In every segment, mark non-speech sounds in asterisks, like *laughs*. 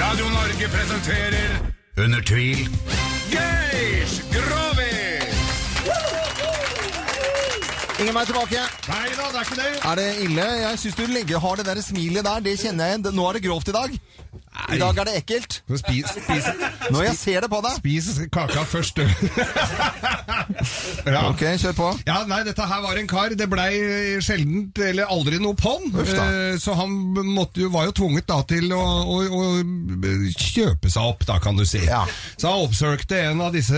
Radio Norge presenterer Under tvil Geir Grovis! Ingen vei tilbake. Nei da, det er ikke det. Er det ille? Jeg syns du lenge har det der smilet der. Det kjenner jeg igjen. Nå er det grovt i dag. I dag er det ekkelt. Spis, spis, Når jeg ser det på deg. spis kaka først, du. *laughs* ja. Ok, kjør på. Ja, nei, dette her var en kar. Det blei sjeldent eller aldri noe på han. Uff da. Eh, Så han måtte, var jo tvunget da til å, å, å kjøpe seg opp, da kan du si. Ja. Så han oppsøkte en av disse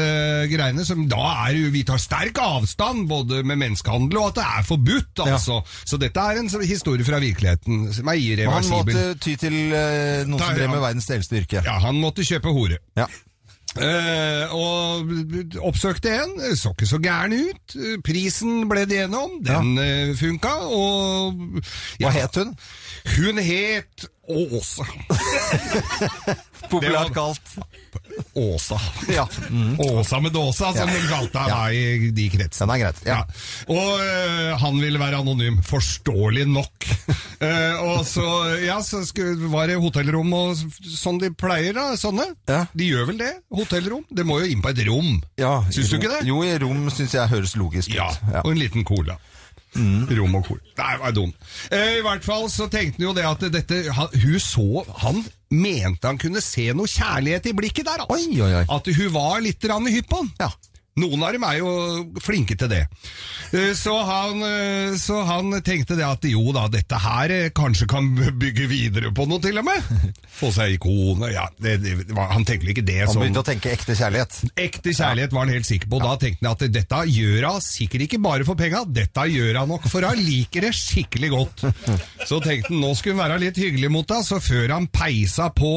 greiene som da er jo Vi tar sterk avstand både med menneskehandel og at det er forbudt, Ja. altså. Så dette er en historie fra virkeligheten som er irreversibel. Han måtte ty til uh, noen som drev med verdens eldste yrke. Ja, han måtte kjøpe hore. Ja. Uh, og oppsøkte en, så ikke så gæren ut. Prisen ble det gjennom, den eh, funka, og Hva het hun? Hun het Åse. *laughs* Populært kalt. Åsa. Ja. Mm. Åsa med dåsa, som Ja. de kalte henne Ja. i de kretsene. Er greit. Ja. Og uh, han ville være anonym, forståelig nok. uh, *laughs* og så, ja, så skulle, var det hotellrom og sånn de pleier, da. Sånne. Ja. De gjør vel det? Hotellrom? Det må jo inn på et rom. Ja, Syns du ikke det? Jo, i rom syns jeg høres logisk Ja, ut. Ja. og en liten cola. Rom og kor. Nei, det var dum. Eh, I hvert fall så tenkte han jo det at dette Hun så Han mente han kunne se noe kjærlighet i blikket der, altså. Oi, oi, oi. At hun var litt hypp på han. Ja. Noen av dem er jo flinke til det. Eh, Så han, eh, så han tenkte det at jo da, dette her eh, kanskje kan *laughs* bygge videre på noe til og med. *laughs* Få seg kone ja. Det, det, han tenkte ikke det Han som begynte å tenke ekte kjærlighet. Ekte kjærlighet var han helt sikker på. Da tenkte han at dette gjør hun sikkert ikke bare for penga, dette gjør han nok for hun liker det skikkelig godt. *laughs* Så tenkte han nå skulle han være litt hyggelig mot henne, så før han peisa på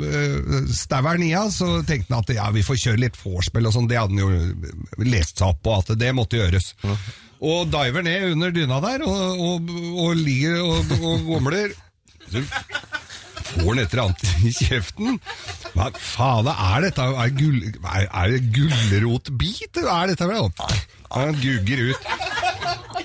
øh, staueren i henne, så tenkte han at ja, vi får kjøre litt vorspiel og sånn. Det hadde han jo lest seg opp på, at det måtte gjøres. Og diver ned under dyna der, og, og, og ligger og, og gomler. Så får han et eller annet i kjeften. Hva faen er dette? Er, gull, er, er det gulrotbit? Hva er dette? for noe? Han gugger ut.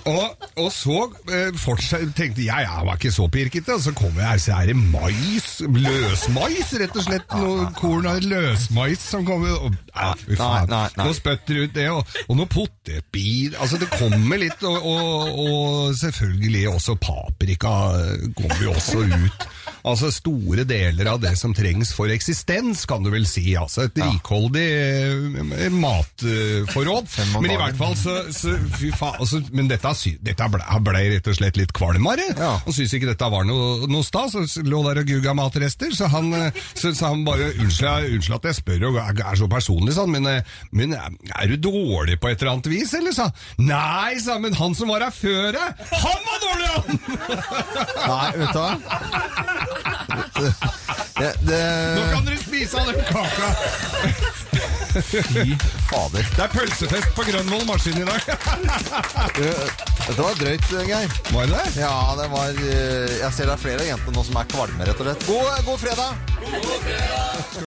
Og, og så eh, fortsatt, tenkte jeg jeg var ikke så pirkete, og så kommer jeg her, så er det mais, løsmais, rett og slett. Noe korn av løsmais som kommer. Og, ja, fy faen. Nei, nei, nei. Nå spytter ut det, og, og noe potetbit. Altså, det kommer litt, og, og, og selvfølgelig også paprika eh, kommer jo også ut. Altså store deler av det som trengs for eksistens, kan du vel si. Altså et rikholdig eh, matforråd. Men i hvert fall så, så fy faen, altså, Men dette, dette ble, ble rett og slett litt kvalmere. Han syntes ikke dette var noe, noe stas, og lå der og gugga matrester. Så han, eh, så, så han bare unnskyld, unnskyld at jeg spør og er, så personlig, sånn, men, eh, men er du dårlig på et eller annet vis, eller? sa. Nei, sa men han som var her før deg, han var dårlig, han! Nei, vet du hva? Det, det, Nå kan dere spise av den kaka! Fy fader. Det er pølsefest på Grønvoll maskin i dag. Dette var drøyt, Geir. Var det? Ja, det var eh, Jeg ser det er flere jenter nå som er kvalme, rett og slett. God, god fredag!